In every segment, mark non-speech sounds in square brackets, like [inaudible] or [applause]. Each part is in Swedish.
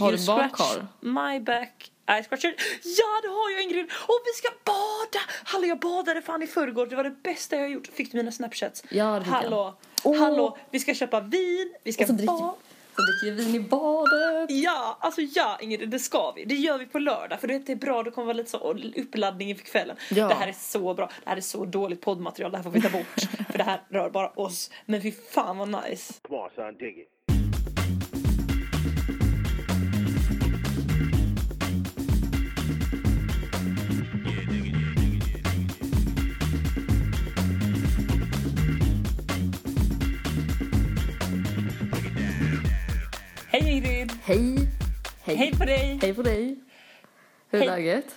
Har you du badkar? my back I scratch your... Ja det har jag Ingrid! Och vi ska bada! Hallå jag badade fan i förrgår, det var det bästa jag har gjort. Fick du mina snapchats? Ja, det fick jag. Hallå, Åh. hallå, vi ska köpa vin, vi ska bada. så dricker vi vin i badet. Ja, alltså ja Ingrid, det ska vi. Det gör vi på lördag för det är bra, det kommer vara lite så uppladdning inför kvällen. Ja. Det här är så bra, det här är så dåligt poddmaterial, det här får vi ta bort. [laughs] för det här rör bara oss. Men fy fan vad nice. Come on, son, dig it. Hej Ingrid! Hej. Hej. Hej på dig! Hej på dig. Hur är Hej. läget?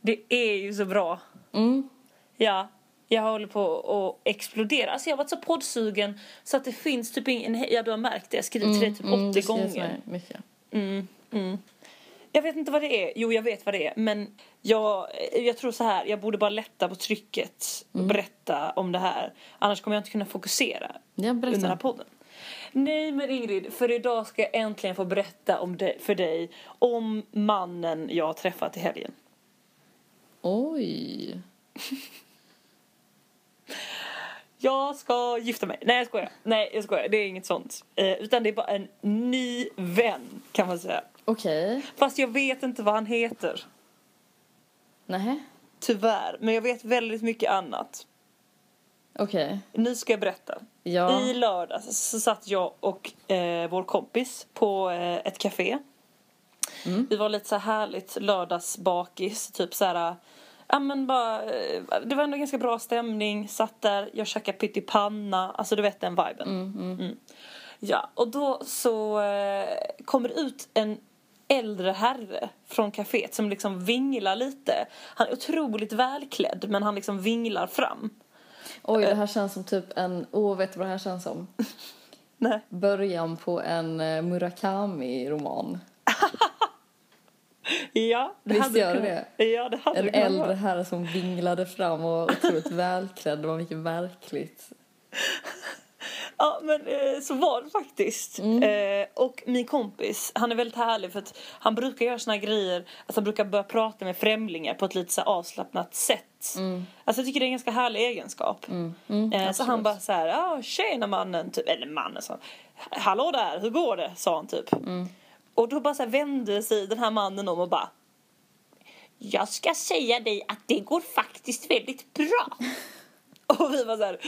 Det är ju så bra. Mm. Ja, jag håller på att explodera. Alltså jag har varit så poddsugen så att det finns typ ingen... Ja, du har märkt det. Jag har skrivit till dig typ 80 Mm, det skrivs gånger. med Mycket. Mm, mm. Jag vet inte vad det är. Jo, jag vet vad det är. Men jag, jag tror så här. Jag borde bara lätta på trycket och Mm. berätta om det här. Annars kommer jag inte kunna fokusera Ja, under den här podden. Nej men Ingrid, för idag ska jag äntligen få berätta om det, för dig om mannen jag har träffat i helgen. Oj. [laughs] Jag ska gifta mig. Nej jag skojar. Nej jag skojar. Det är inget sånt. Eh, utan det är bara en ny vän kan man säga. Okej. Fast jag vet inte vad han heter. Nähä. Tyvärr. Men jag vet väldigt mycket annat. Okej. Nu ska jag berätta. Ja. I lördags så satt jag och eh, vår kompis på eh, ett café. Mm. Vi var lite så här härligt lördagsbakis. Typ så här, ja men bara, eh, det var ändå ganska bra stämning. Satt där, jag käkade pyttipanna. Alltså du vet den viben. Mm, mm. Ja, och då så eh, kommer det ut en äldre herre från kaféet som liksom vinglar lite. Han är otroligt välklädd men han liksom vinglar fram. Oj, Eh. det här känns som typ en... Åh, vet du vad det här känns som? [laughs] Nej. Början på en eh, Murakami-roman. [laughs] Ja, det Visst hade gör kunnat- det? Ja, det hade En äldre vara. herre som vinglade fram och var otroligt [laughs] välklädd. Det var mycket verkligt. Ja, men eh, så var det faktiskt. Mm. Eh, och min kompis, han är väldigt härlig för att han brukar göra såna grejer, att han brukar börja prata med främlingar på ett lite så avslappnat sätt. Alltså jag tycker det är en ganska härlig egenskap. Mm. Mm, Eh, så han bara så här, ja tjena mannen, typ, eller mannen sa. Hallå där, hur går det? sa han typ. Mm. Och då bara så här vände sig den här mannen om och bara Jag ska säga dig att det går faktiskt väldigt bra. [laughs] [laughs] Och vi var så här,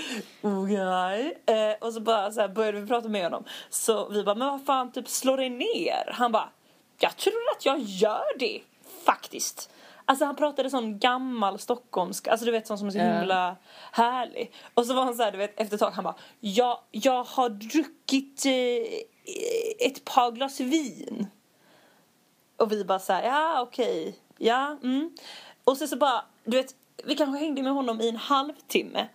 okej. Eh, och så bara så här började vi prata med honom. Så vi bara, men vad fan, typ slå dig ner. Han bara, jag tror att jag gör det, faktiskt. Alltså han pratade sån gammal stockholmsk, alltså du vet sån som är så himla härlig. Och så var han så här, du vet efter ett tag, han bara, jag, jag har druckit eh, ett par glas vin. Och vi bara så här, ja okej, ja, mm. Och sen så bara, du vet, vi kanske hängde med honom i en halvtimme.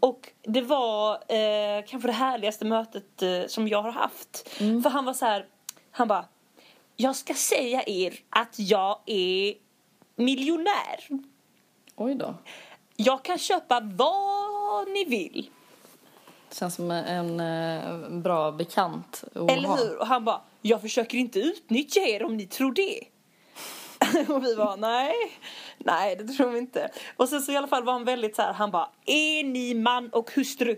Och det var eh, kanske det härligaste mötet eh, som jag har haft. För han var så här, han bara, jag ska säga er att jag är miljonär. Oj då. Jag kan köpa vad ni vill. Känns som en eh, bra bekant att Eller ha. hur? Och han bara, jag försöker inte utnyttja er om ni tror det. [laughs] och vi var nej, nej det tror vi inte. Och sen så i alla fall var han väldigt så här, han bara, är ni man och hustru?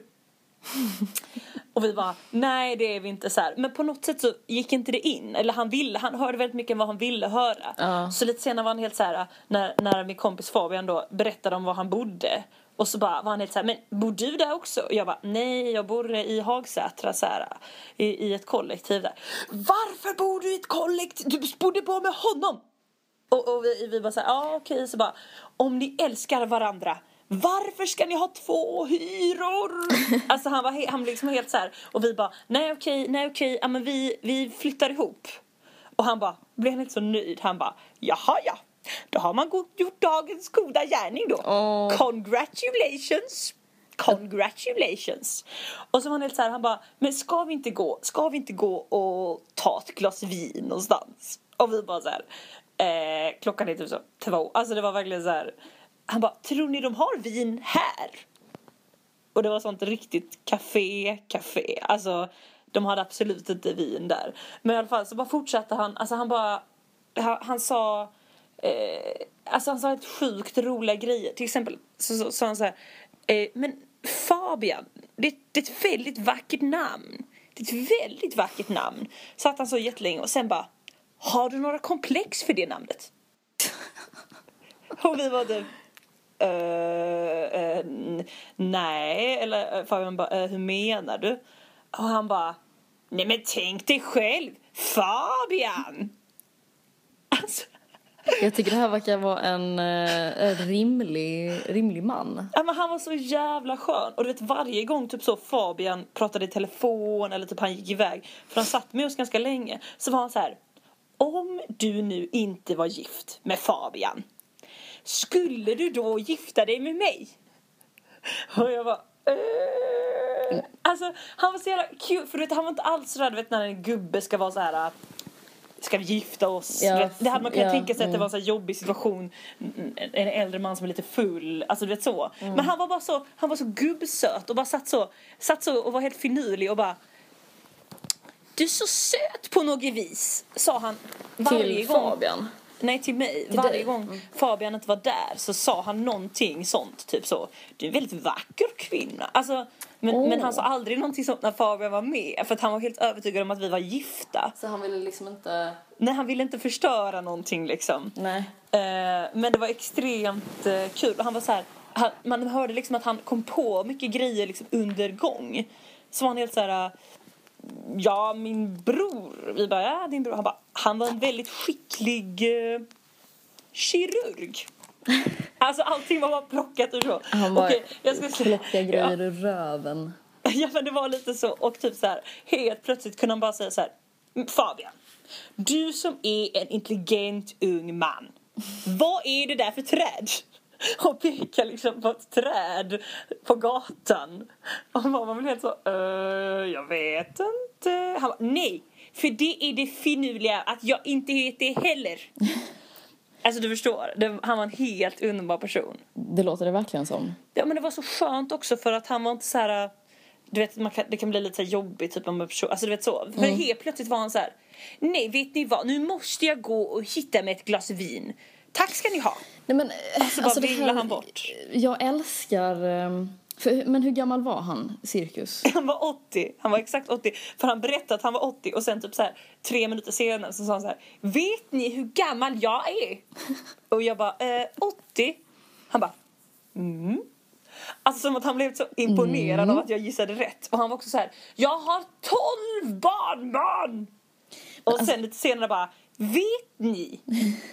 [laughs] och vi bara, nej det är vi inte så här. Men på något sätt så gick inte det in. Eller han ville, han hörde väldigt mycket vad han ville höra. Ja. Så lite senare var han helt så här, när, när min kompis Fabian då berättade om var han bodde. Och så bara var han helt så här, men bor du där också? Och jag bara, nej jag bor i Hagsätra så här, i, i ett kollektiv där. Varför bor du i ett kollektiv? Du bodde bara med honom! Och, och vi, vi bara så här, ja okej, så bara, om ni älskar varandra, varför ska ni ha två hyror? [laughs] alltså han var, han blev liksom helt så här, och vi bara, nej okej, nej okej, ja men vi, vi flyttar ihop. Och han bara, blev han inte så nöjd, han bara, jaha ja, då har man gjort dagens goda gärning då. Åh. Congratulations! Congratulations! Och så var han helt så här, han bara, men ska vi inte gå, ska vi inte gå och ta ett glas vin någonstans? Och vi bara så här, eh, klockan är typ så två, alltså det var verkligen så här, han bara, tror ni de har vin här? Och det var sånt riktigt café, café, alltså De hade absolut inte vin där. Men i alla fall så bara fortsatte han, alltså han bara, han, han sa, eh, alltså han sa ett sjukt roliga grejer. Till exempel så sa han så här, eh, men Fabian, det, det är ett väldigt vackert namn. Det är ett väldigt vackert namn. Satt han så jättelänge och sen bara, har du några komplex för det namnet? och vi var typ, uh, uh, nej, eller Fabian bara, uh, hur menar du? Och han bara, nej men tänk dig själv, Fabian! Alltså. Jag tycker det här verkar vara en, en rimlig, rimlig man. Ja men han var så jävla skön. Och du vet varje gång typ så Fabian pratade i telefon eller typ han gick iväg. För han satt med oss ganska länge. Så var han så här. Om du nu inte var gift med Fabian. Skulle du då gifta dig med mig? Och jag bara. Äh. Alltså han var så jävla kul. För vet, han var inte alls sådär du vet när en gubbe ska vara så här ska vi gifta oss? Ja, det hade man kunnat ja, tänka sig att det var en så jobbig situation. En äldre man som är lite full. Alltså du vet så. Mm. Men han var bara så, han var så gubbsöt och bara satt så, satt så och var helt finurlig och bara Du är så söt på något vis, sa han varje till gång. Fabian? Nej, till mig. Till varje dig. gång mm. Fabian inte var där så sa han någonting sånt. Typ så, du är en väldigt vacker kvinna. Alltså, men, oh. men han sa aldrig någonting sånt när Fabian var med. För att han var helt övertygad om att vi var gifta. Så han ville liksom inte... Nej, han ville inte förstöra någonting liksom. Nej. Uh, men det var extremt uh, kul. Han var så här, han, man hörde liksom att han kom på mycket grejer liksom under gång. Så var han helt så här... Uh, ja, min bror. Vi bara, ja, din bror. Han bara, han var en väldigt skicklig kirurg. [laughs] Alltså allting var bara plockat ur så. Han bara Okej, jag ska plocka grejer ja. ur röven. Ja men det var lite så och typ så här helt plötsligt kunde han bara säga så här Fabian, du som är en intelligent ung man. Vad är det där för träd? [laughs] Och pekar liksom på ett träd på gatan. Och man blev helt så, uh, jag vet inte. Han bara, nej, för det är det finurliga att jag inte vet det heller. [laughs] Alltså du förstår, det, han var en helt underbar person. Det låter det verkligen som. Ja men det var så skönt också för att han var inte så här. Du vet, man kan, det kan bli lite så jobbigt typ om en person, alltså du vet så. För mm. helt plötsligt var han så här. Nej vet ni vad, nu måste jag gå och hitta mig ett glas vin. Tack ska ni ha. Nej men, alltså, alltså bara det han bort. Jag älskar um för, men hur gammal var han, Cirkus? [laughs] Han var 80. Han var exakt 80. För han berättade att han var 80 och sen typ så här, tre minuter senare så sa han så här. Vet ni hur gammal jag är? [laughs] och jag bara, eh, 80? Han bara, mm. Alltså som att han blev så imponerad mm. av att jag gissade rätt. Och han var också så här, jag har 12 barnbarn! Och alltså, sen lite senare bara, vet ni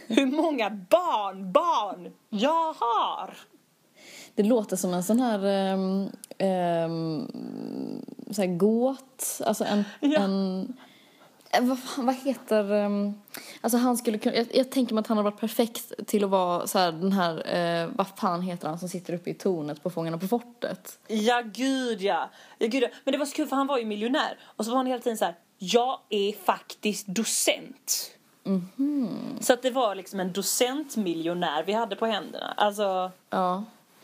hur många barnbarn jag har? Det låter som en sån här, um, um, så här gåt, alltså en, ja. en eh, vad, vad heter... Um, alltså han skulle kunna, jag, jag, tänker mig att han har varit perfekt till att vara så här, den här... Uh, vad fan heter han som sitter uppe i tornet på Fångarna på fortet? Ja, gud ja. ja, gud ja. Men det var så kul för han var ju miljonär. Och så var han hela tiden så här... Jag är faktiskt docent. Mm -hmm. Så att det var liksom en docentmiljonär vi hade på händerna. Alltså... Ja.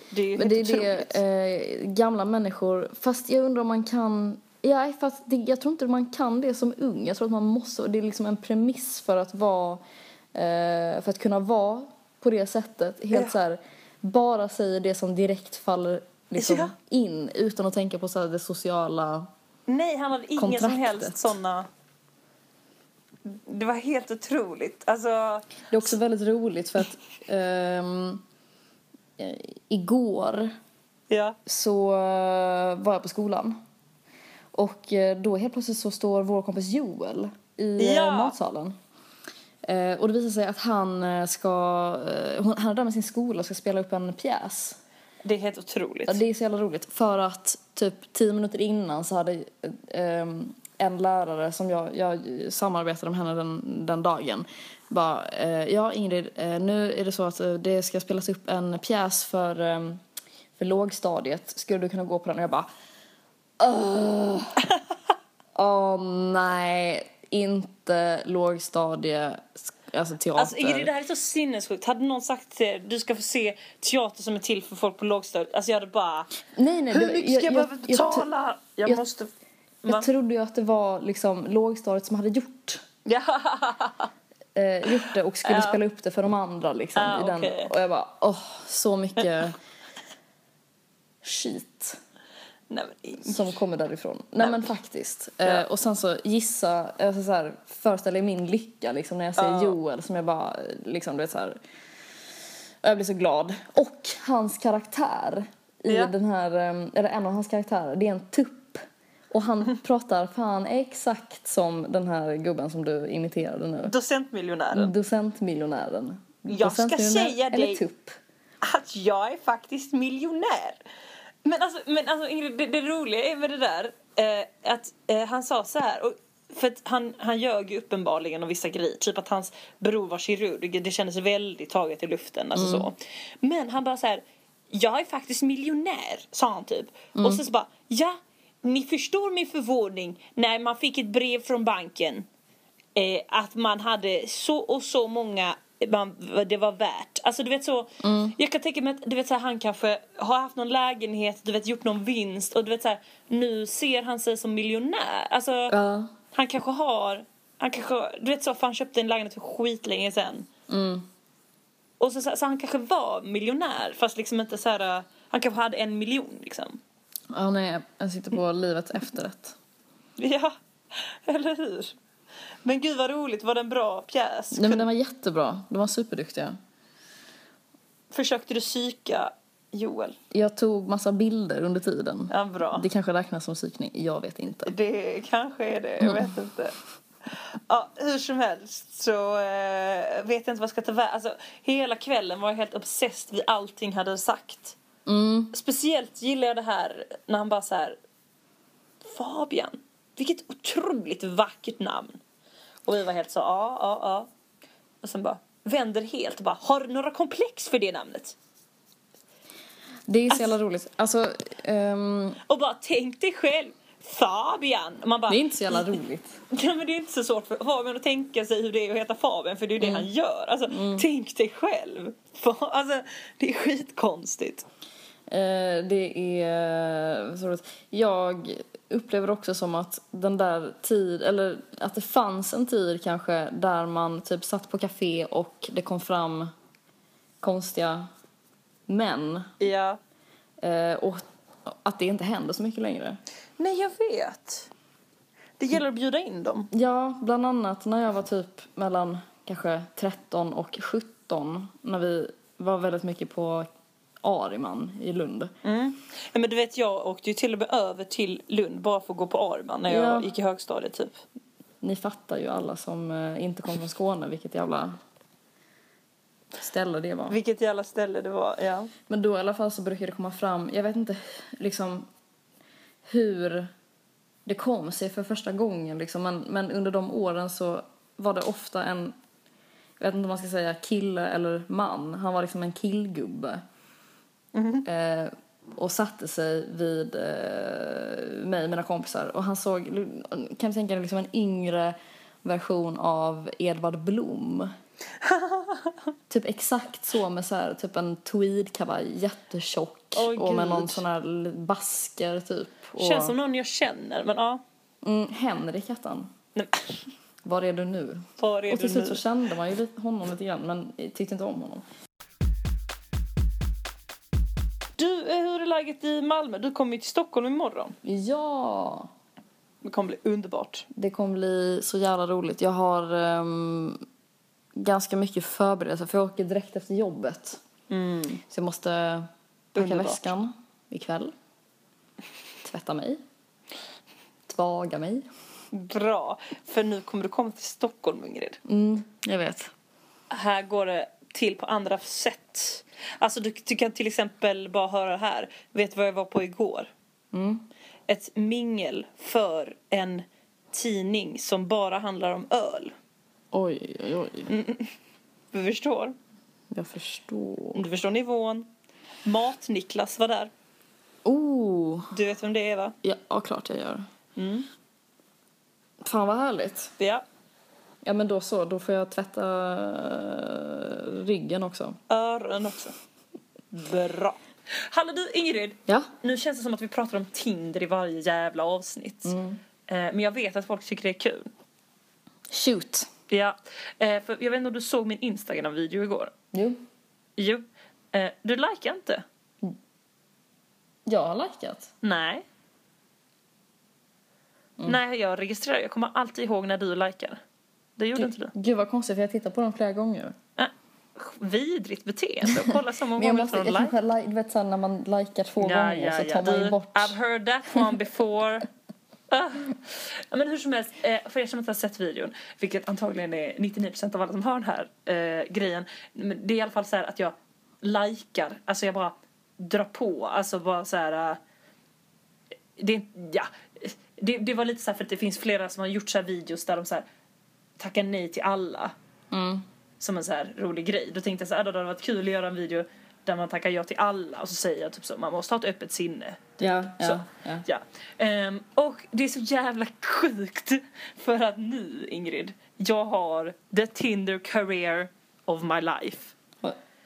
Det är Men det är det, eh, gamla människor, fast jag undrar om man kan Ja, fast det, jag tror inte man kan det som ung. Jag tror att man måste, det är liksom en premiss för att vara, eh, för att kunna vara på det sättet. Helt ja. så här, bara säger det som direkt faller liksom ja. in utan att tänka på så här, det sociala Nej, han hade inga som helst sådana det var helt otroligt. Alltså... Det är också väldigt roligt för att um, igår ja. så eh, var jag på skolan. Och eh, då helt plötsligt så står vår kompis Joel i ja. matsalen. Eh, och det visar sig att han ska, han är där med sin skola och ska spela upp en pjäs. Det är helt otroligt. Ja, det är så jävla roligt. För att typ tio minuter innan så hade um, en lärare som jag, jag samarbetade med henne den, den dagen bara, eh, ja Ingrid, eh, nu är det så att eh, det ska spelas upp en pjäs för, eh, för lågstadiet. Skulle du kunna gå på den? Och jag bara, Åh [laughs] oh, nej, inte lågstadie, alltså teater. Alltså Ingrid, det här är så sinnessjukt. Hade någon sagt till du ska få se teater som är till för folk på lågstadiet. Alltså jag hade bara, nej, nej, hur mycket ska jag, jag behöva betala? Jag, jag, jag måste Jag trodde ju att det var liksom lågstadiet som hade gjort, Ja. [laughs] eh, gjort det och skulle Ja. spela upp det för de andra liksom. Ja, i den. Och jag bara, åh, så mycket [laughs] skit Nej, som kommer därifrån. Nej men faktiskt. Eh, och sen så gissa, alltså så här, föreställa er min lycka liksom när jag ser Ja. Joel som jag bara, liksom du vet så här. Jag blir så glad. Och hans karaktär i Ja. den här, eh, eller en av hans karaktärer, det är en tupp. Och han [laughs] pratar fan exakt som den här gubben som du imiterade nu. docentmiljonären. Docentmiljonären. Jag ska säga eller dig- tupp. att jag är faktiskt miljonär. Men alltså, men alltså Ingrid, det, det roliga är med det där eh, att eh, han sa så här. Och, för att han, han ljög ju uppenbarligen om vissa grejer. Typ att hans bror var kirurg. Det kändes väldigt taget i luften. Alltså så. Men han bara så här. Jag är faktiskt miljonär, sa han typ. Och så, så bara, ja, ni förstår min förvåning när man fick ett brev från banken eh, att man hade så och så många man, det var värt. Alltså du vet så, jag kan tänka mig att du vet så här, han kanske har haft någon lägenhet, du vet gjort någon vinst och du vet så här, nu ser han sig som miljonär. Alltså Ja. han kanske har, han kanske, du vet så, för han köpte en lägenhet för skitlänge sen. Mm. Och så, så, så han kanske var miljonär fast liksom inte så här, han kanske hade en miljon liksom. Ja, nej, jag sitter på livets efterrätt. Ja, eller hur? Men gud vad roligt, var det en bra pjäs? Nej men den var jättebra. De var superduktiga. Försökte du psyka Joel? Jag tog massa bilder under tiden. Ja, bra. Det kanske räknas som psykning. Jag vet inte. Det kanske är det, jag vet [laughs] inte. Ja, hur som helst så eh, vet jag inte vad jag ska ta vägen. Alltså, hela kvällen var jag helt obsessed vid allting hade sagt. Mm. Speciellt gillar jag det här när han bara så här Fabian, vilket otroligt vackert namn. Och vi var helt så, ja, ja, ja. Och sen bara vänder helt och bara, har du några komplex för det namnet? Det är så jävla roligt. Alltså, ehm, Och bara tänk dig själv, Fabian. Man bara, det är inte så jävla roligt. [laughs] Ja, men det är inte så svårt för Fabian att tänka sig hur det är att heta Fabian för det är ju det han gör. Alltså, tänk dig själv. Alltså, det är skitkonstigt. Eh, det är. Jag upplever också som att den där tid, eller att det fanns en tid kanske där man typ satt på café och det kom fram konstiga män. Ja. Eh, och att det inte händer så mycket längre. Nej, jag vet. Det gäller att bjuda in dem. Ja, bland annat när jag var typ mellan kanske 13 och 17 när vi var väldigt mycket på Ariman i Lund. Mm. Ja, men du vet, jag åkte ju till och med över till Lund bara för att gå på Arman när jag Ja. gick i högstadiet typ. Ni fattar ju alla som eh, inte kom från Skåne vilket jävla ställe det var. Vilket jävla ställe det var, ja. Men då i alla fall så brukar det komma fram, jag vet inte liksom hur det kom sig för första gången liksom. men, men under de åren så var det ofta en, jag vet inte om man ska säga kille eller man, han var liksom en killgubbe. Eh, och satte sig vid eh, mig och mina kompisar och han såg, kan du tänka dig liksom en yngre version av Edvard Blom. [laughs] typ exakt så med så här, typ en tweedkavaj, jättetjock Åh, och med någon sån här basker typ. Och, Känns som någon jag känner, men ja. mm, Henrik hette han. Var är du nu? var är och till slut så kände man ju honom lite grann men tyckte inte om honom. Du, eh, hur är läget i Malmö? Du kommer ju till Stockholm imorgon. Ja! Det kommer bli underbart. Det kommer bli så jävla roligt. Jag har ehm, ganska mycket förberedelser för jag åker direkt efter jobbet. Mm. Så jag måste packa Underbart. väskan ikväll. Tvätta mig. Tvaga mig. Bra, för nu kommer du komma till Stockholm, Ingrid. Mm, jag vet. Här går det till på andra sätt. Alltså, du, du kan till exempel bara höra här. Vet du vad jag var på igår? Mm. Ett mingel för en tidning som bara handlar om öl. Oj, oj, oj. Du förstår? Jag förstår. Du förstår nivån. Mat-Niklas var där. Oh! Du vet vem det är, va? Ja, ja, klart jag gör. Mm. Fan vad härligt. Ja. Ja men då så, då får jag tvätta eh, ryggen också. Öron också. Bra. Hallå du, Ingrid. Ja? Nu känns det som att vi pratar om Tinder i varje jävla avsnitt. Mm. Eh, men jag vet att folk tycker det är kul. Shoot. Ja, eh, för jag vet inte om du såg min Instagram-video igår? Jo. Jo. Du likar inte? Jag har likat. Nej. Nej, jag registrerar. Jag kommer alltid ihåg när du likar. Det gjorde inte du. Gud vad konstigt för jag har tittat på dem flera gånger. Äh, vidrigt beteende att kolla så många [laughs] gånger att like. kanske, li- du vet såhär när man likar två gånger så tar man ju bort. I've heard that one before. [laughs] Ah. Ja, men hur som helst, eh, för er som inte har sett videon, vilket antagligen är 99% av alla som har den här eh, grejen, men det är i alla fall så här att jag likar, alltså jag bara drar på, alltså bara så här. eh, det, ja, det, det var lite så här för att det finns flera som har gjort så här videos där de så här tackar nej till alla Mm. som en så här rolig grej. Då tänkte jag så här, "Ah, då hade det varit kul att göra en video där man tackar ja till alla och så säger jag typ så, man måste ha ett öppet sinne. Ja, Så, ja, ja. Ja. Ehm, och det är så jävla sjukt [laughs] för att nu, Ingrid, jag har the Tinder career of my life.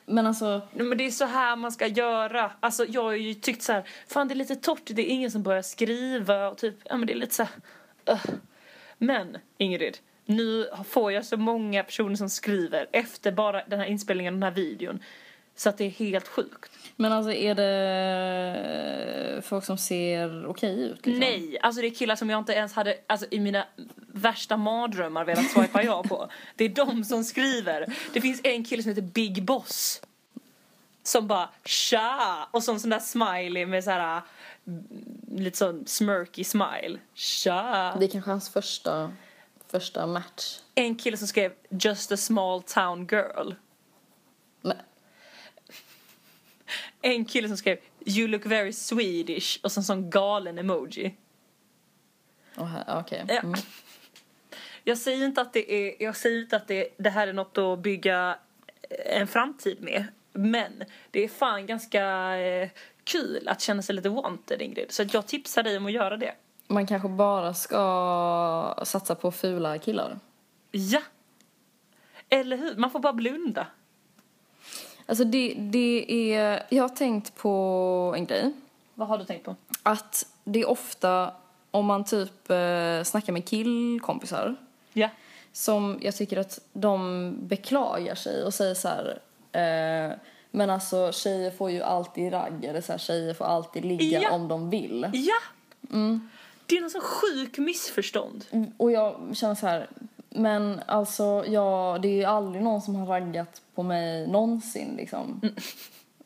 Men alltså, Men det är så här man ska göra. Alltså jag har ju tyckt så här, fan det är lite torrt, det är ingen som börjar skriva och typ, ja men det är lite så här, uh. Men Ingrid, nu får jag så många personer som skriver efter bara den här inspelningen av den här videon. Så att det är helt sjukt. men alltså är det folk som ser okej ut? Liksom? Nej, alltså det är killar som jag inte ens hade, alltså i mina värsta mardrömmar velat swipa ja på. Det är de som skriver. Det finns en kille som heter Big Boss. Som bara tja! Och så en sån där smiley med så här mm, lite sån smirky smile. Tja! Det är kanske hans första, första match. En kille som skrev just a small town girl. Men, En kille som skrev you look very Swedish och så en sån galen emoji. oh, okej. Ja. Mm. Jag säger inte att det är, jag säger inte att det, det här är något att bygga en framtid med. Men det är fan ganska eh, kul att känna sig lite wanted Ingrid. Så jag tipsar dig om att göra det. Man kanske bara ska satsa på fula killar. Ja! Eller hur? Man får bara blunda. Alltså det, det är, jag har tänkt på en grej. Vad har du tänkt på? Att det är ofta om man typ eh, snackar med killkompisar Ja. som jag tycker att de beklagar sig och säger så här eh, men alltså tjejer får ju alltid ragg eller så här, tjejer får alltid ligga Ja. om de vill. Ja! Det är någon sån sjuk missförstånd. Och jag känner så här men alltså ja, det är ju aldrig någon som har raggat på mig någonsin liksom.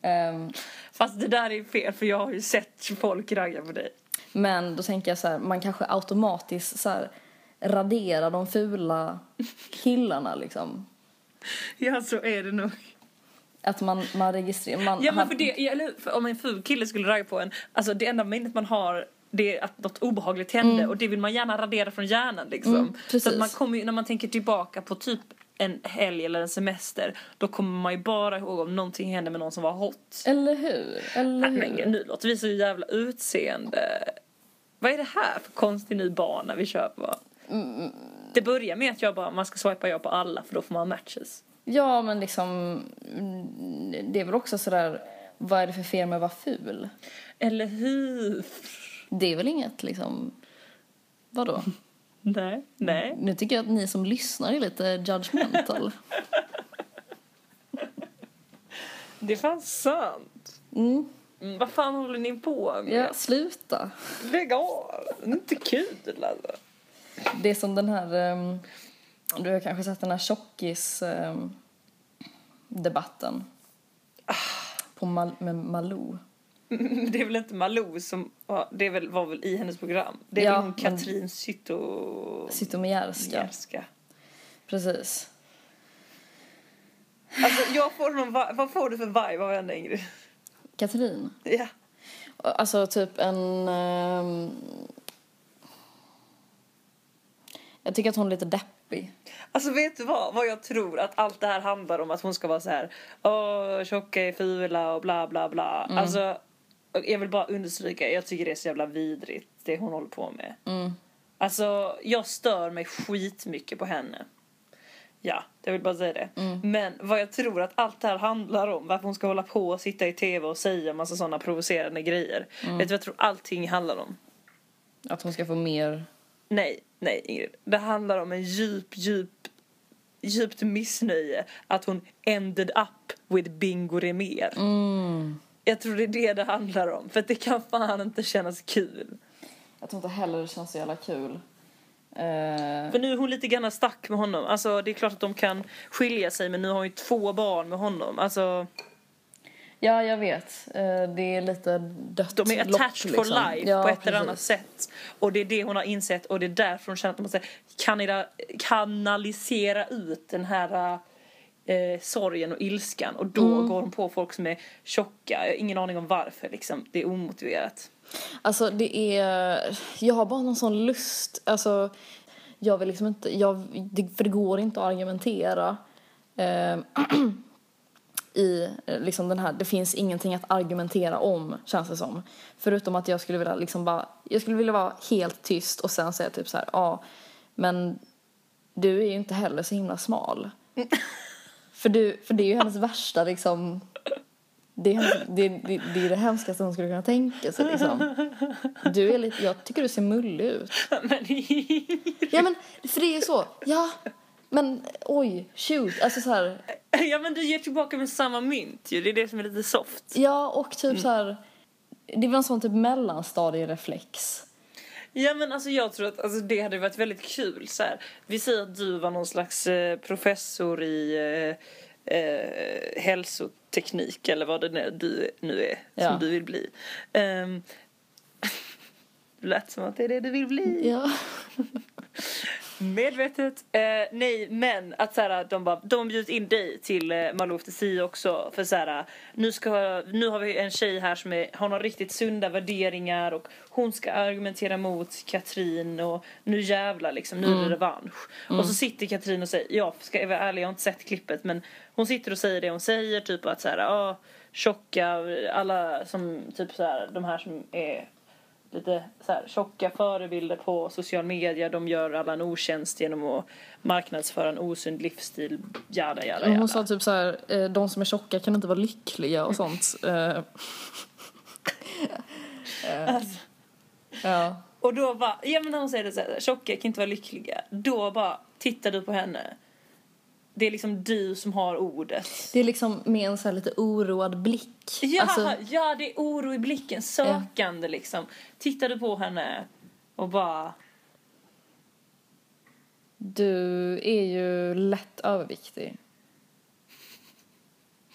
Ehm, Fast det där är fel för jag har ju sett folk ragga på dig. Men då tänker jag så här, man kanske automatiskt så här raderar de fula killarna liksom. [laughs] Ja, så är det nog. Att man, man registrerar, man, Ja men för det, eller? För om en ful kille skulle ragga på en, alltså det enda minnet man har det att något obehagligt hände och det vill man gärna radera från hjärnan liksom. Mm, så att man kommer ju, när man tänker tillbaka på typ en helg eller en semester då kommer man ju bara ihåg om någonting hände med någon som var hot. Eller hur? Eller Nej, hur? men nu låter vi så jävla utseende. Vad är det här för konstig ny bana vi kör på? Mm, Det börjar med att jag bara, man ska swipa ja på alla för då får man matches. Ja, men liksom, mm, det är väl också sådär, vad är det för fel med att vara ful? Eller hur? Det är väl inget liksom, vadå? [laughs] Nej, nej. Nu tycker jag att ni som lyssnar är lite judgmental. [laughs] Det är fan sant. Mm. Mm, vad fan håller ni på med? Ja, sluta. Lägg av! Det är inte kul alltså. Det är som den här, um, du har kanske sett den här tjockis debatten på Mal- med Malou. [laughs] Det är väl inte Malou som, ja, det väl, var väl i hennes program. Det är Ja, väl hon Katrin Zytomierska. Zytomierska. Precis. Alltså jag får någon, vad får du för vibe av henne Ingrid? Katrin. Ja. Alltså typ en... ehm, jag tycker att hon är lite deppig. Alltså vet du vad? Vad jag tror att allt det här handlar om att hon ska vara så här. Åh, tjocka är fula och bla bla bla. Alltså, jag vill bara understryka, jag tycker det är så jävla vidrigt det hon håller på med. Mm. Alltså, jag stör mig skitmycket på henne. Ja, jag vill bara säga det. Men vad jag tror att allt det här handlar om, varför hon ska hålla på och sitta i tv och säga massa sådana provocerande grejer. Vet du vad jag tror allting handlar om? Att hon ska få mer Nej, nej Ingrid. Det handlar om en djup, djup, djupt missnöje att hon ended up with Bingo Rimér. Mm. Jag tror det är det det handlar om. För det kan fan inte kännas kul. Jag tror inte heller det känns så jävla kul. Eh, För nu är hon lite grann stack med honom. Alltså det är klart att de kan skilja sig men nu har hon ju två barn med honom. Alltså ja, jag vet. Eh, det är lite dött de är attached for liksom. life Ja, på ett eller precis. annat sätt. Och det är det hon har insett och det är därför hon känner att hon måste kanalisera ut den här eh, sorgen och ilskan. Och då Mm. går hon på folk som är tjocka. Jag har ingen aning om varför liksom. Det är omotiverat. Alltså det är, jag har bara någon sån lust, alltså jag vill liksom inte, jag, det, för det går inte att argumentera eh, [clears throat] i liksom den här, det finns ingenting att argumentera om känns det som. Förutom att jag skulle vilja liksom bara, jag skulle vilja vara helt tyst och sen säga typ så här, ja men du är ju inte heller så himla smal. [laughs] för, du, för det är ju hennes värsta liksom det är, hennes, det, det, det är det hemskaste hon skulle kunna tänka sig liksom. Du är lite, jag tycker du ser mullig ut. men Ja men, för det är ju så, ja, men oj, shoot, alltså så här, ja men du ger tillbaka med samma mynt ju. Det är det som är lite soft. ja och typ så här, det var en sån typ mellanstadiereflex. Ja men alltså jag tror att alltså, det hade varit väldigt kul så här. Vi säger att du var någon slags eh, professor i eh, eh, hälsoteknik eller vad det nu, du nu är Ja. som du vill bli. Um, [laughs] det lät som att det är det du vill bli. Ja. [laughs] Medvetet. Eh, nej, men att så här, de bara, de bjudit in dig till eh, Malou efter si också. För så här, nu, ska, nu har vi en tjej här som är, har några riktigt sunda värderingar och hon ska argumentera mot Katrin och nu jävlar liksom, nu är det revansch. Och så sitter Katrin och säger, ja, ska jag vara ärlig, jag har inte sett klippet men hon sitter och säger det hon säger, typ att så här, ja, tjocka, alla som, typ så här, de här som är lite så här, tjocka förebilder på social media. De gör alla en otjänst genom att marknadsföra en osund livsstil. Jada, jada, Hon jada. sa typ så här, eh, de som är tjocka kan inte vara lyckliga och sånt. [laughs] Eh, eh, Alltså, ja. och då bara, ja men när hon säger det så här, tjocka kan inte vara lyckliga. Då bara tittar du på henne. Det är liksom du som har ordet. Det är liksom med en så här lite oroad blick. Ja, Alltså, ja det är oro i blicken, sökande liksom. Tittar du på henne och bara, du är ju lätt överviktig.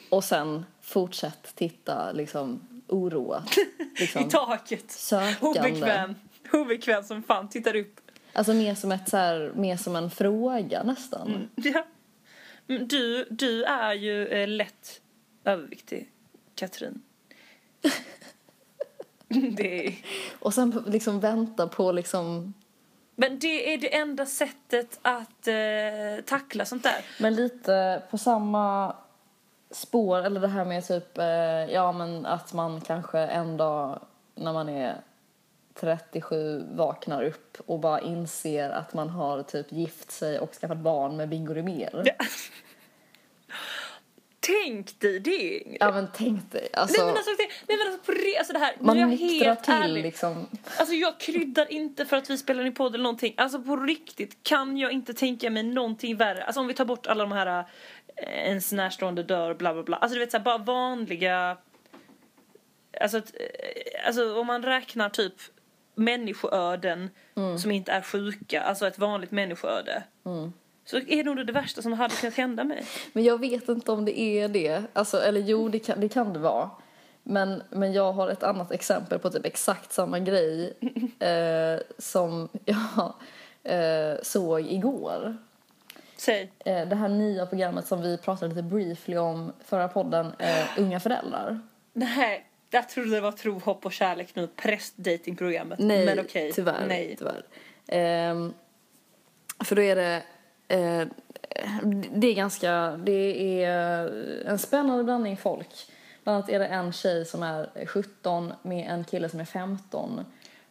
Och sen fortsätt titta liksom oroat. [laughs] i Liksom, taket. sökande. Obekväm. Obekväm som fan, tittar upp. Alltså mer som, ett, så här, mer som en fråga nästan. Ja. Men Du, du är ju eh, lätt överviktig, Katrin. [laughs] det är... Och sen liksom vänta på liksom Men det är det enda sättet att eh, tackla sånt där. Men lite på samma spår, eller det här med typ, eh, ja men att man kanske en dag när man är 37 vaknar upp och bara inser att man har typ gift sig och skaffat barn med Bingo Rimér. Ja. Tänk dig det, Ingrid. Ja men tänk dig, alltså, Nej men alltså, nej, men alltså på re, alltså det här, man jag nyktrar helt till ärlig. liksom. Alltså jag kryddar inte för att vi spelar in podd eller någonting. Alltså på riktigt kan jag inte tänka mig någonting värre. Alltså om vi tar bort alla de här eh, ens närstående dör bla bla bla. Alltså du vet såhär bara vanliga Alltså, eh, alltså om man räknar typ människoöden som inte är sjuka, alltså ett vanligt människoöde. Så är det nog det värsta som hade kunnat hända mig. Men jag vet inte om det är det. Alltså, eller jo, det kan det, kan det vara. Men, men jag har ett annat exempel på typ exakt samma grej [laughs] eh, som jag eh, såg igår. Säg. Eh, det här nya programmet som vi pratade lite briefly om förra podden, eh, Unga föräldrar. Nej, jag trodde det var tro, hopp och kärlek nu, prästdatingprogrammet. Nej, Men okej. tyvärr. Nej. tyvärr. Ehm, för då är det... Eh, det är ganska... Det är en spännande blandning folk. Bland annat är det en tjej som är 17 med en kille som är 15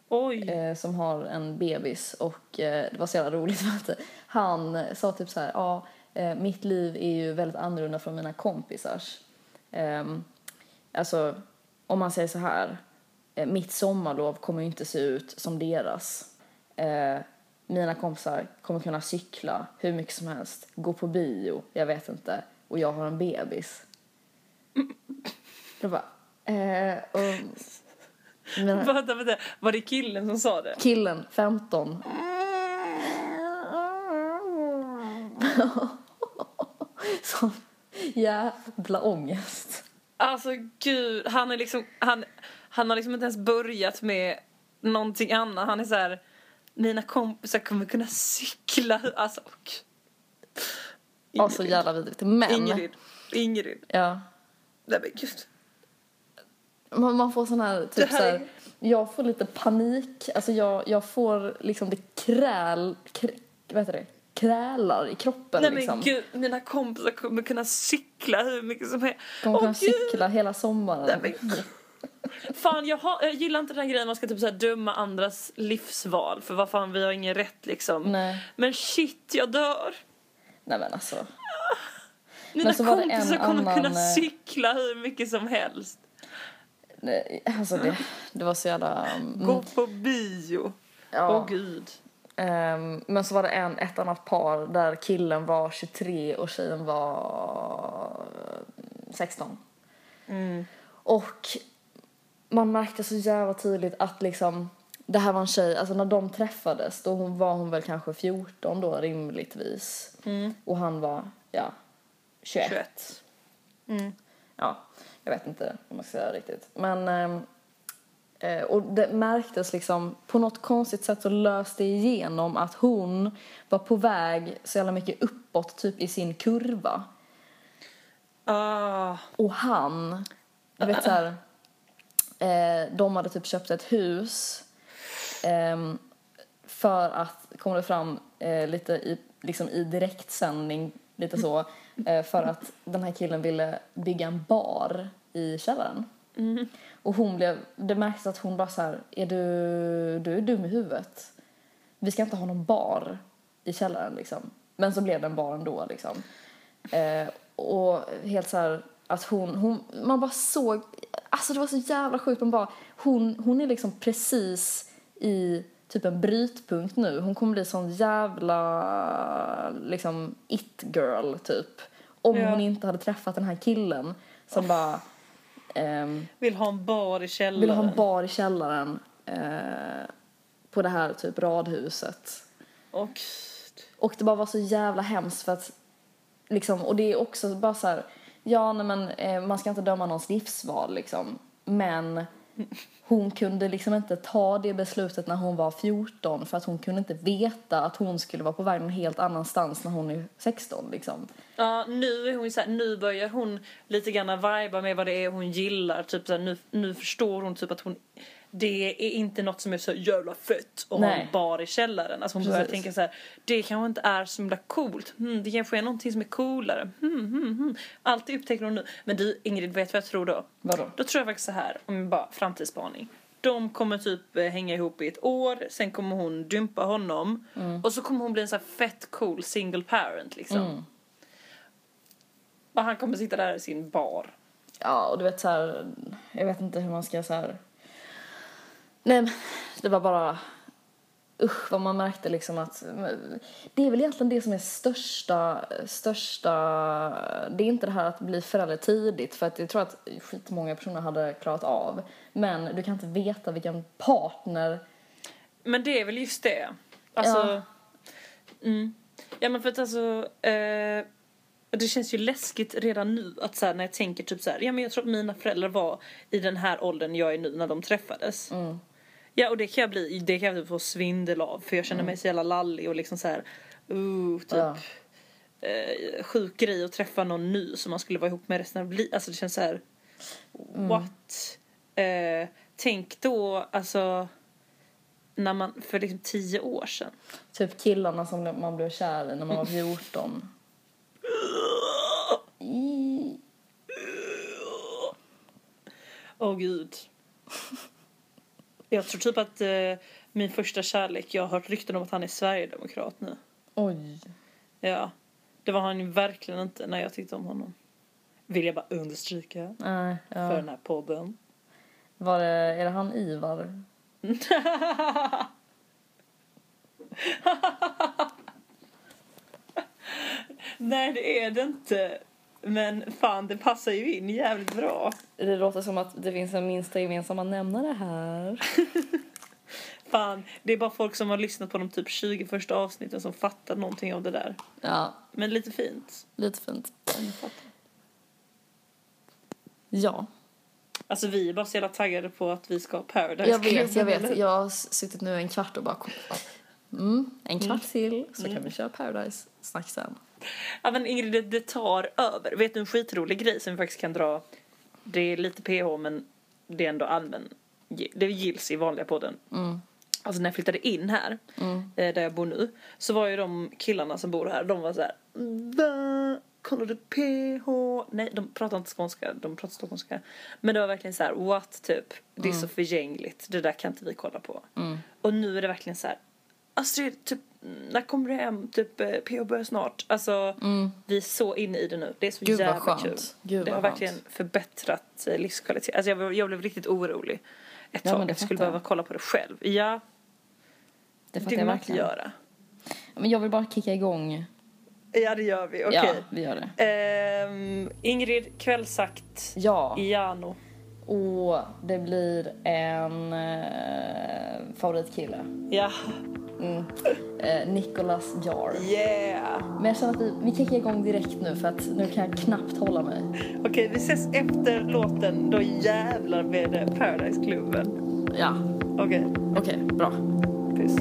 Oj. eh, som har en bebis och eh, det var så jävla roligt för att han sa typ så här, ja, eh, mitt liv är ju väldigt annorlunda från mina kompisars. Ehm, alltså, om man säger så här, eh, mitt sommarlov kommer ju inte se ut som deras. Eh, mina kompisar kommer kunna cykla hur mycket som helst, gå på bio, jag vet inte, och jag har en bebis. Jag bara, eh, och mina, Vänta, vänta. Var det killen som sa det? killen, 15, [laughs] [laughs] sån jävla ångest. Alltså gud, han är liksom, han, han har liksom inte ens börjat med någonting annat. Han är så här, mina kompisar kommer kunna cykla. Alltså, och... Ja, så jävla vidrigt. Men, Ingrid, Ingrid. ja. Nej men gud. Man, man får sån här, typ här så är- här, jag får lite panik, alltså jag, jag får liksom det kräl, krä, vad heter det, krälar i kroppen Nej liksom. men gud, mina kompisar kommer kunna cykla hur mycket som helst. Kommer kunna gud. cykla hela sommaren. Nej, men- Fan jag, har, jag gillar inte den här grejen man ska typ så döma andras livsval för vad fan vi har ingen rätt liksom. Nej. Men shit jag dör. Nej men alltså. Mina så var det en kompisar kommer annan, kunna eh, cykla hur mycket som helst. Nej, alltså det, det var så jävla... mm, Gå på bio. ja. Åh gud. Ehm, men så var det en, ett annat par där killen var 23 och tjejen var eh, 16. Mm. Och man märkte så jävla tydligt att liksom det här var en tjej, alltså när de träffades då hon var hon väl kanske 14 då rimligtvis. Mm. Och han var, ja, 21. 21. Mm. Ja, jag vet inte om man ska säga riktigt. Men, eh, och det märktes liksom, på något konstigt sätt så löste det igenom att hon var på väg så jävla mycket uppåt typ i sin kurva. Ah. Och han, du vet så här, eh, de hade typ köpt ett hus ehm, för att, kom det fram eh, lite i, liksom i direktsändning, lite så, eh, för att den här killen ville bygga en bar i källaren. Och hon blev, det märktes att hon bara så här, är du, du är dum i huvudet. Vi ska inte ha någon bar i källaren liksom. Men så blev det en bar ändå liksom. Eh, och helt så här att hon, hon, man bara såg, alltså det var så jävla sjukt, man bara, hon, hon är liksom precis i typ en brytpunkt nu. Hon kommer bli sån jävla liksom it girl typ. Om Ja. hon inte hade träffat den här killen som bara ehm, Vill ha en bar i källaren. vill ha en bar i källaren eh, på det här typ radhuset. Gud. Och det bara var så jävla hemskt för att liksom, och det är också bara så här, ja nej men eh, man ska inte döma någons livsval liksom. Men hon kunde liksom inte ta det beslutet när hon var 14 för att hon kunde inte veta att hon skulle vara på väg någon helt annanstans när hon är 16 liksom. Ja, nu är hon så här, nu börjar hon lite grann viba med vad det är hon gillar. Typ så här, nu, nu förstår hon typ att hon det är inte något som är så jävla fett att ha en bar i källaren. Alltså hon börjar Precis. tänka så här, det kanske inte är så himla coolt. Hmm, det kanske är någonting som är coolare. Hmm, hmm, hmm. Allt upptäcker hon nu. Men du Ingrid, vet vad jag tror då? Vadå? Då tror jag faktiskt så här, om jag bara framtidsspaning. De kommer typ eh, hänga ihop i ett år, sen kommer hon dumpa honom och så kommer hon bli en så här fett cool single parent liksom. Mm. Och han kommer sitta där i sin bar. Ja, och du vet så här, jag vet inte hur man ska så här. Nej, det var bara usch vad man märkte liksom att det är väl egentligen det som är största, största, det är inte det här att bli förälder tidigt för att jag tror att skitmånga personer hade klarat av. Men du kan inte veta vilken partner, Men det är väl just det. Alltså... Ja. Mm. Ja men för att alltså... Eh, det känns ju läskigt redan nu att så här, när jag tänker typ så här, ja men jag tror att mina föräldrar var i den här åldern jag är nu när de träffades. Mm. Ja och det kan jag bli, det kan jag få svindel av för jag känner mig så jävla lallig och liksom så här, uh, typ. Ja. Eh, sjuk grej att träffa någon ny som man skulle vara ihop med resten av livet. Alltså det känns så här, what? Eh, tänk då alltså när man, för liksom tio år sedan. typ killarna som man blev kär i när man var 14. I- Åh gud. [laughs] Jag tror typ att eh, min första kärlek, jag har hört rykten om att han är sverigedemokrat nu. Oj. Ja. Det var han ju verkligen inte när jag tyckte om honom. Vill jag bara understryka för ja. den här podden. Var det, är det han Ivar? [laughs] Nej, det är det inte. Men fan, det passar ju in jävligt bra. Det låter som att det finns en minsta gemensamma nämnare här. [laughs] Fan, det är bara folk som har lyssnat på de typ 20 första avsnitten som fattar någonting av det där. Ja, Men lite fint. lite fint. Ja, Alltså vi är bara så jävla taggade på att vi ska ha Paradise jag vet, jag vet. Jag har suttit nu en kvart och bara mm, en kvart till så kan Mm. vi köra Paradise snack sen. Ja men Ingrid, det, tar över. Vet du en skitrolig grej som vi faktiskt kan dra? Det är lite PH men det är ändå allmän. Det gills i vanliga podden. Mm. Alltså när jag flyttade in här, Mm. eh, där jag bor nu, så var ju de killarna som bor här, de var så här. Va? Kollar du PH? Nej, de pratar inte skånska, de pratar stockholmska. Men det var verkligen så här, what typ? Det är så förgängligt, det där kan inte vi kolla på. Mm. Och nu är det verkligen så här, Astrid, typ, när kommer du hem? Typ, eh, PH börjar snart. Alltså, vi är så inne i det nu. Det är så Mm. Gud jävla skönt. kul. Gud det har verkligen skönt. förbättrat eh, livskvalitet. Alltså jag, jag blev riktigt orolig ett Ja, tag. jag skulle behöva kolla på det själv. Ja, Det det vill jag man inte verkligen. göra. Men jag vill bara kicka igång. Ja, det gör vi. Okej. Ja, vi gör det. Ehm, Ingrid, kvällsakt Ja, i Jano. Och det blir en eh, favoritkille. Ja, Mm. Eh, Nicholas Jar. yeah. Men jag känner att vi, vi kickar igång direkt nu för att nu kan jag knappt hålla mig. Okej, vi ses efter låten. Då jävlar med det Paradise-klubben. Ja, Okej, okej, bra. puss.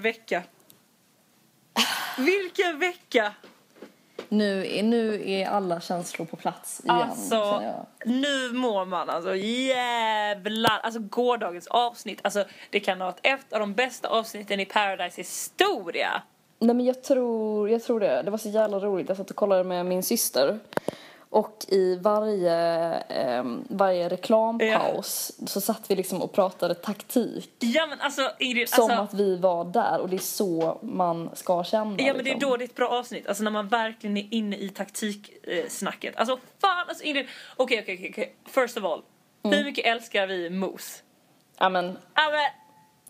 Vilken vecka! Vilken vecka! Nu är, nu är alla känslor på plats igen. Alltså, nu mår man alltså jävlar. Alltså gårdagens avsnitt, alltså det kan ha varit ett av de bästa avsnitten i Paradise historia. Nej men jag tror, jag tror det. Det var så jävla roligt. Jag satt och kollade med min syster. Och i varje, ehm, varje reklampaus så satt vi liksom och pratade taktik. Ja men alltså Ingrid, Som alltså, att vi var där och det är så man ska känna. Ja men det är liksom. då det är ett bra avsnitt, alltså när man verkligen är inne i taktiksnacket. Alltså fan alltså Ingrid, okej okej okej, okej. first of all. Mm. Hur mycket älskar vi Mos? Ja men, Ja men,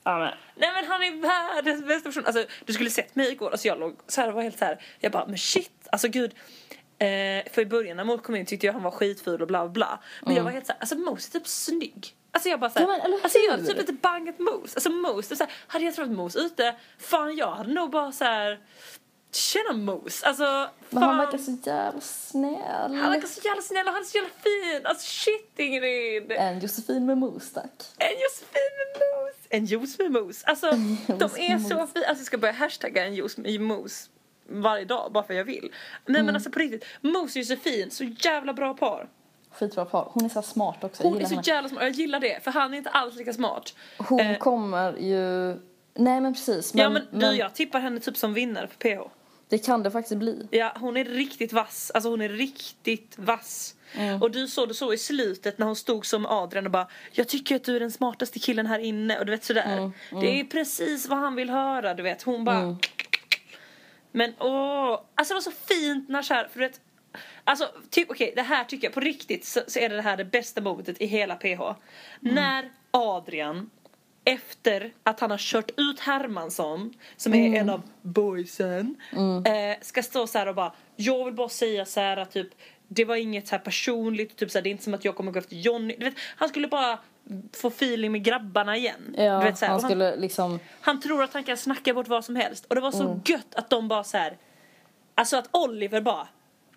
ja men. nej men han är världens bästa person. Alltså du skulle sett mig igår, alltså jag låg så här och var helt så här. jag bara men shit, alltså gud. Eh, för i början när Mos kom in tyckte jag han var skitful och bla bla. Men jag var helt så här, alltså Mos är typ snygg. Alltså jag bara såhär, Mm. Ja, men, alltså jag hade typ inte bangat Mos. Alltså Mos, så här, hade jag träffat Mos ute, fan jag hade nog bara så här. Tjena Mos, alltså Men han fan. verkar så jävla snäll. Han verkar så jävla snäll och han är så jävla fin. Alltså shit Ingrid. En Josefin med mos tack. En Josefin med mos. En juice med mos. Alltså [laughs] de är så fina. Alltså jag ska börja hashtagga en juice med mos varje dag bara för jag vill. Nej Mm. men alltså på riktigt. Mos och Josefin, så jävla bra par. Skitbra par. Hon är så smart också. Hon är så henne. jävla smart. Jag gillar det för han är inte alls lika smart. Hon Eh, kommer ju... Nej men precis. Men, ja men du jag tippar henne typ som vinnare för PH. Det kan det faktiskt bli. Ja, hon är riktigt vass. Alltså hon är riktigt vass. Mm. Och du såg det så i slutet när hon stod som Adrian och bara Jag tycker att du är den smartaste killen här inne och du vet sådär. Mm, Det är precis vad han vill höra du vet. Hon bara Men åh, alltså det var så fint när så här, för du vet Alltså, typ, okej, det här tycker jag på riktigt så, så är det här det bästa momentet i hela PH. Mm. När Adrian efter att han har kört ut Hermansson, som är Mm. en av boysen, eh, ska stå så här och bara, jag vill bara säga så här att typ, det var inget så här personligt, typ så det är inte som att jag kommer gå efter Johnny. Du vet, han skulle bara få feeling med grabbarna igen. Ja, du vet, så här, han han, liksom... han tror att han kan snacka bort vad som helst. Och det var så Mm. gött att de bara så här, alltså att Oliver bara,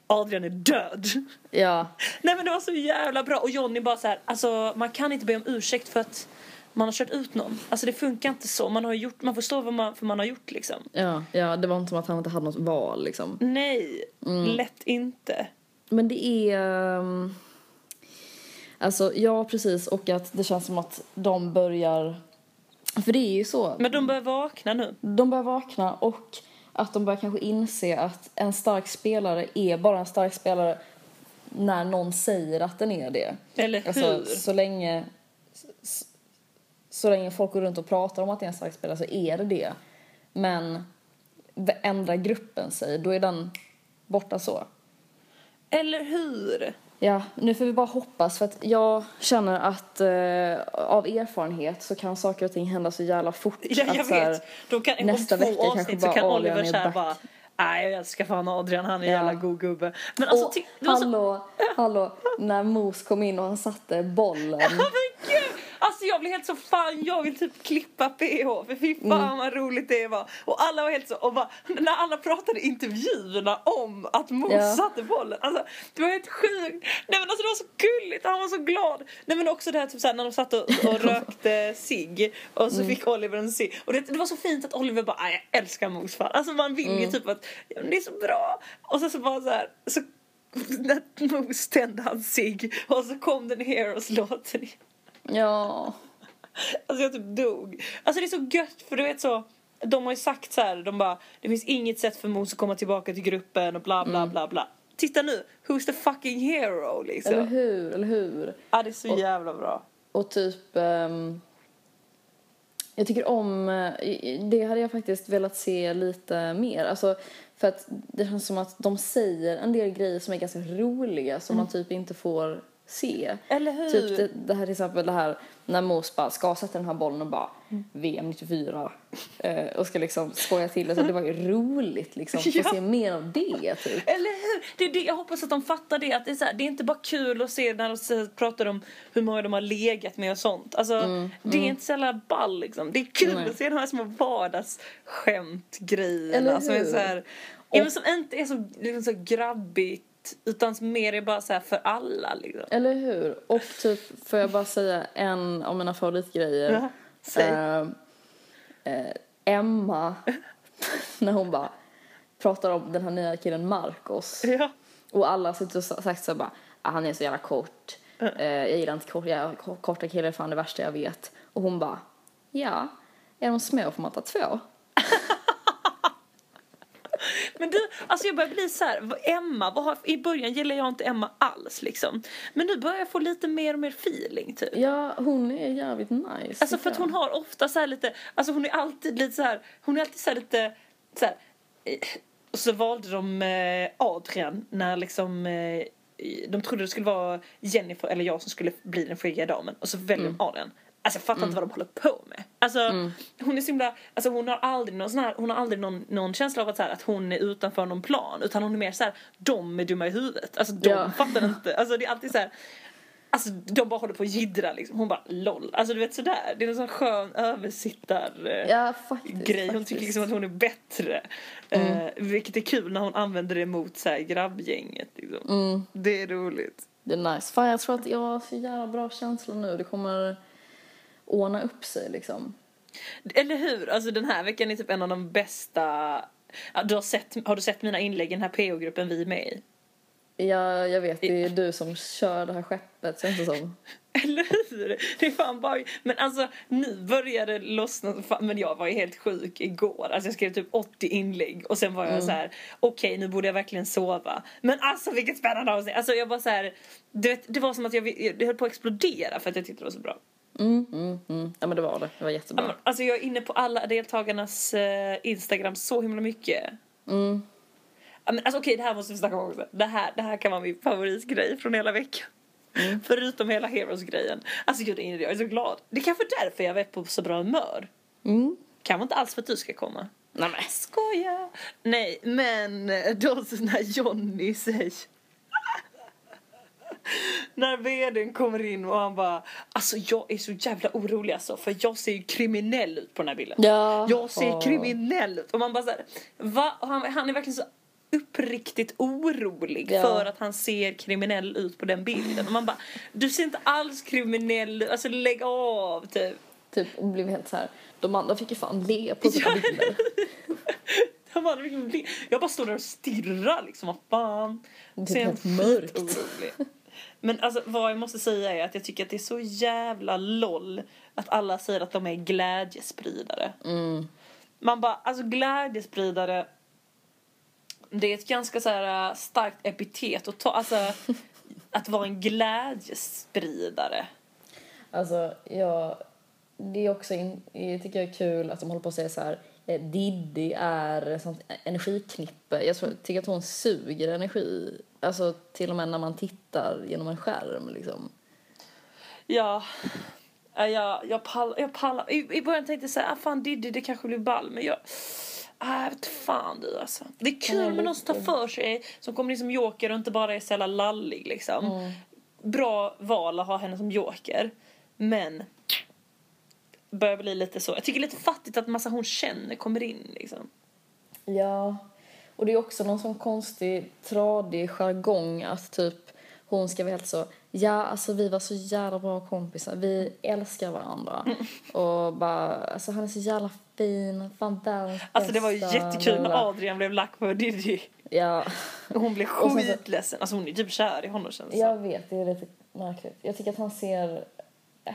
Adrian är död. Ja. [laughs] Nej men det var så jävla bra och Johnny bara så här, alltså man kan inte be om ursäkt för att man har kört ut någon. Alltså det funkar inte så. Man har gjort, man får stå vad man, för man har gjort liksom. Ja, ja, det var inte som att han inte hade något val liksom. Nej, Mm. lätt inte. Men det är... ehm, Alltså, ja precis. Och att det känns som att de börjar... För det är ju så. Men de börjar vakna nu. De börjar vakna och att de börjar kanske inse att en stark spelare är bara en stark spelare när någon säger att den är det. Eller hur? Alltså, så länge så, så länge folk går runt och pratar om att det är en stark spelare så är det det. Men ändrar gruppen sig, då är den borta så. Eller hur? Ja, nu får vi bara hoppas för att jag känner att eh, av erfarenhet så kan saker och ting hända så jävla fort. Ja, jag att, vet. Då kan, nästa vecka kanske bara kan Adrian Oliver är back. bara Nej jag älskar fan Adrian, han är Ja. jävla god gubbe. Men alltså och var så hallå, hallå, när Mos kom in och han satte bollen. [laughs] Alltså jag blev helt så fan, jag vill typ klippa PH för fy fan Mm. vad roligt det var. Och alla var helt så, och bara, när alla pratade i intervjuerna om att Mos Ja. satte bollen. Alltså det var helt sjukt. Nej men alltså det var så gulligt, han var så glad. Nej men också det här typ såhär när de satt och, och rökte cigg och så fick Oliver en cigg. Och det, det var så fint att Oliver bara, "Aj, jag älskar Mos fan. Alltså man vill ju typ att, ja, men det är så bra. Och sen så bara så här, så [laughs] när Mos tände hans cigg och så kom den Heroes-låten igen. Ja. Alltså jag typ dog. Alltså det är så gött för du vet så. De har ju sagt så här, de bara det finns inget sätt för Mos att komma tillbaka till gruppen och bla bla bla bla. Titta nu, who's the fucking hero Eller liksom. hur, eller hur? Ja det är så jävla bra. Och typ... ehm, jag tycker om... eh, Det hade jag faktiskt velat se lite mer. Alltså, för att det känns som att de säger en del grejer som är ganska roliga som man typ inte får se. Eller hur? Typ det, det här till exempel det här när Mos bara ska sätta den här bollen och bara VM 94 eh, och ska liksom skoja till det så det var ju roligt liksom. Få [laughs] Ja. se mer av det typ. Eller hur? Det är det, jag hoppas att de fattar det. Att det, är så här, det är inte bara kul att se när de pratar om hur många de har legat med och sånt. Alltså, det är inte så jävla ball liksom. Det är kul Mm, Nej. att se de här små vardagsskämt-grejerna Eller som är så här, ja, men som inte är så, liksom så grabbigt utan mer är bara så för alla liksom. Eller hur? Och typ, får jag bara säga en av mina favoritgrejer. Ja, säg. Eh, eh, Emma, [laughs] när hon bara pratar om den här nya killen Marcos. Ja. Och alla sitter och sa- sagt så bara, ah, han är så jävla kort. Eh, jag gillar inte kort, jag, ko- korta killar är fan det värsta jag vet. Och hon bara, ja, är de små får man ta två. Men du, alltså jag börjar bli så här, Emma, har, i början gillade jag inte Emma alls liksom. Men nu börjar jag få lite mer och mer feeling typ. Ja, hon är jävligt nice. Alltså för att hon har ofta så här lite, alltså hon är alltid lite så här, hon är alltid så lite så här, och så valde de eh, Adrian när liksom eh, de trodde det skulle vara Jennifer eller jag som skulle bli den skäggiga damen och så väljer de Adrian. Alltså jag fattar inte vad de håller på med. Alltså hon är så himla, alltså hon har aldrig någon sån här, hon har aldrig någon, någon känsla av att, så här, att hon är utanför någon plan utan hon är mer så här, de är dumma i huvudet. Alltså de Ja. fattar inte, alltså det är alltid så här Alltså de bara håller på att jiddra liksom. Hon bara LOL. Alltså du vet sådär. Det är en sån skön översittar eh, Ja, faktiskt. grej. Hon faktiskt. tycker liksom att hon är bättre. Eh, vilket är kul när hon använder det mot så här, grabbgänget. Liksom. Mm, Det är roligt. det är nice. Fan, jag tror att jag har så jävla bra känsla nu. Det kommer ordna upp sig liksom. Eller hur? Alltså den här veckan är typ en av de bästa du har, sett, har du sett mina inlägg i den här PO-gruppen vi är med i? Ja, jag vet. Det är du som kör det här skeppet, känns det som. [laughs] Eller hur? Det är fan bara... Men alltså nu börjar det lossna. men jag var ju helt sjuk igår. Alltså jag skrev typ 80 inlägg och sen var jag så här: okej nu borde jag verkligen sova. Men alltså vilket spännande avsnitt. Alltså jag var så här, du vet, det var som att jag, jag höll på att explodera för att jag tyckte det var så bra. Mm, mm, mm. Ja, men det var det. Det var jättebra. Alltså jag är inne på alla deltagarnas eh, Instagram så himla mycket. Mm. Alltså okej, det här måste vi snacka om också. Det här, det här kan vara min favoritgrej från hela veckan. Förutom hela Heroes-grejen. Alltså gud, jag är så glad. Det är kanske därför jag är på så bra humör. Mm. Kan vara inte alls för att du ska komma. Nej, men. Skoja! Nej, men då när Johnny säger... när vdn kommer in och han bara Alltså jag är så jävla orolig alltså för jag ser ju kriminell ut på den här bilden. Ja. Jag ser kriminell ut. Och man bara såhär, va? Och han, han är verkligen så uppriktigt orolig Ja. för att han ser kriminell ut på den bilden. Och man bara, du ser inte alls kriminell ut, alltså lägg av typ. Typ, och blev helt så här. De andra fick ju fan le på [laughs] sina Ja. bilder. Jag bara, jag bara står där och stirrar liksom, vad fan. Det är Ser helt mörkt. skitorolig. Men alltså vad jag måste säga är att jag tycker att det är så jävla loll att alla säger att de är glädjespridare. Mm. Man bara, alltså glädjespridare det är ett ganska så här äh, starkt epitet att ta, alltså [laughs] att vara en glädjespridare. Alltså, jag... Det är också, in, jag tycker jag är kul att de håller på att säga så här. eh, Diddy är sånt energiknippe. Jag tror, tycker att hon suger energi. Alltså till och med när man tittar genom en skärm liksom. Ja, ja, jag, jag pallar, jag pallar. I, I början tänkte jag såhär, ah, fan Diddy det kanske blir ball men jag Ah, jag vet fan du alltså. Det är kul med någon som tar för sig, som kommer in som joker och inte bara är så jävla lallig liksom. Bra val att ha henne som joker. Men börjar bli lite så. Jag tycker lite fattigt att massa hon känner kommer in liksom. Ja, och det är också någon sån konstig, tradig jargong att typ hon ska vara helt så, ja alltså vi var så jävla bra kompisar, vi älskar varandra. [laughs] Och bara, alltså han är så jävla fin, fan världens Alltså det var ju jättekul när. Adrian blev lack på Diddy. Ja, hon blev [laughs] skitledsen. Alltså hon är typ kär i honom känns det jag vet, det är lite märkligt. Jag tycker att han ser... eh,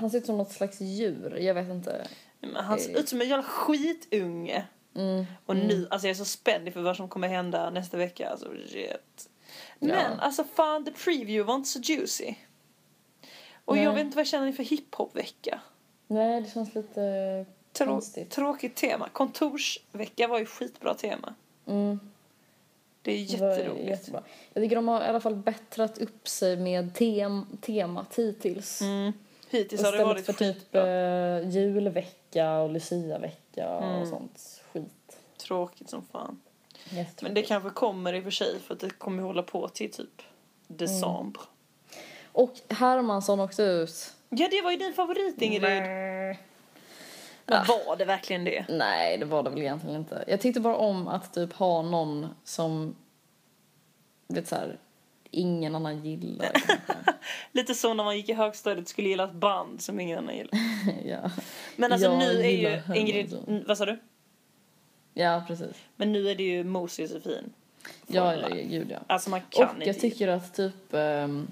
Han ser ut som något slags djur, jag vet inte. Men han ser ut som en jävla skitunge. Mm. Och nu, alltså jag är så spänd inför vad som kommer hända nästa vecka. Alltså shit. Men Ja. alltså fan, the preview var inte så juicy. Och Nej. jag vet inte vad jag känner inför hiphop-vecka. Nej, det känns lite Trå- konstigt. tråkigt tema. Kontorsvecka var ju skitbra tema. Mm. Det är Det jätteroligt. jättebra. Jag tycker de har i alla fall bättrat upp sig med tem temat hittills. Mm. Hittills har det varit för typ eh, julvecka och luciavecka Mm. och sånt skit. Tråkigt som fan. Jättetråkigt. Men det kanske kommer i och för sig för att det kommer hålla på till typ december. Och Hermansson åkte ut. Ja, det var ju din favorit Ingrid. Nej. Men var det verkligen det? Nej, det var det väl egentligen inte. Jag tyckte bara om att typ ha någon som, vet så här, ingen annan gillar. [laughs] Lite så när man gick i högstadiet skulle gilla ett band som ingen annan gillar. [laughs] ja. Men alltså Jag nu är ju. Ingrid, mm, vad sa du? ja, precis. Men nu är det ju Mos Josefin. Ja, ja, gud ja. Alltså man kan Och inte jag tycker att typ um,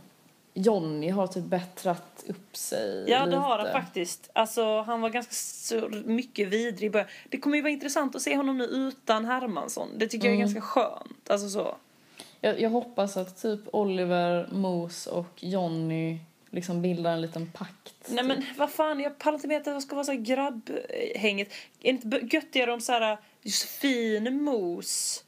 Jonny har typ bättrat upp sig Ja, lite. det har han faktiskt. Alltså, han var ganska så mycket vidrig i början. Det kommer ju vara intressant att se honom nu utan Hermansson. Det tycker jag är Mm. ganska skönt. Alltså så. Jag, jag hoppas att typ Oliver, Mos och Jonny liksom bildar en liten pakt. Nej men vad fan, jag pallar inte med att det ska vara så grabbhänget. Är det inte göttigare om så här Josefin, Mos?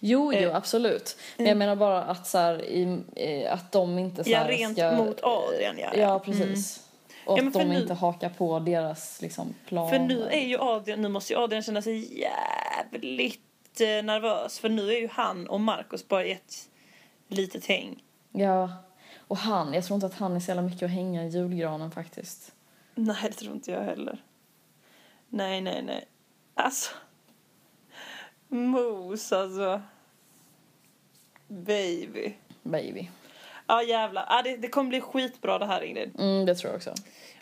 Jo, jo, Eh, absolut. Men jag menar bara att så här, i, eh, att de inte så Ja, rent ska, mot Adrian, ja. Ja, precis. Och Ja, att de nu- inte hakar på deras liksom planer. För nu är ju Adrian, nu måste ju Adrian känna sig jävligt nervös. För nu är ju han och Marcus bara ett litet häng. Ja. Och han, jag tror inte att han är så jävla mycket att hänga i julgranen faktiskt. Nej, det tror inte jag heller. Nej, nej, nej. Alltså. Mos, alltså. Baby. Baby. Ja, jävlar. Ja, det, det kommer bli skitbra det här, Ingrid. Mm, det tror jag också.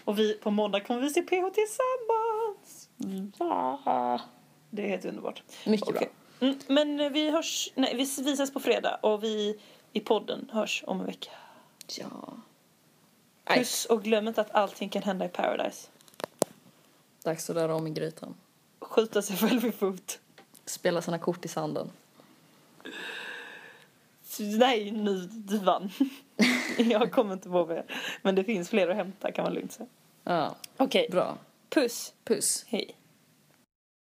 Och vi, på måndag kommer vi se PH tillsammans. Ja. Det är helt underbart. Mycket Okej. bra. Mm, men vi hörs, nej, vi ses på fredag och vi i podden hörs om en vecka. Ja. Puss och glöm inte att allting kan hända i Paradise. Dags att röra om i grytan. Skjuta sig själv i fot. Spela sina kort i sanden. Nej, nu, du vann. Jag kommer inte på mer. Men det finns fler att hämta kan man lugnt säga. Ja, Okej, bra. puss. Puss. Hej.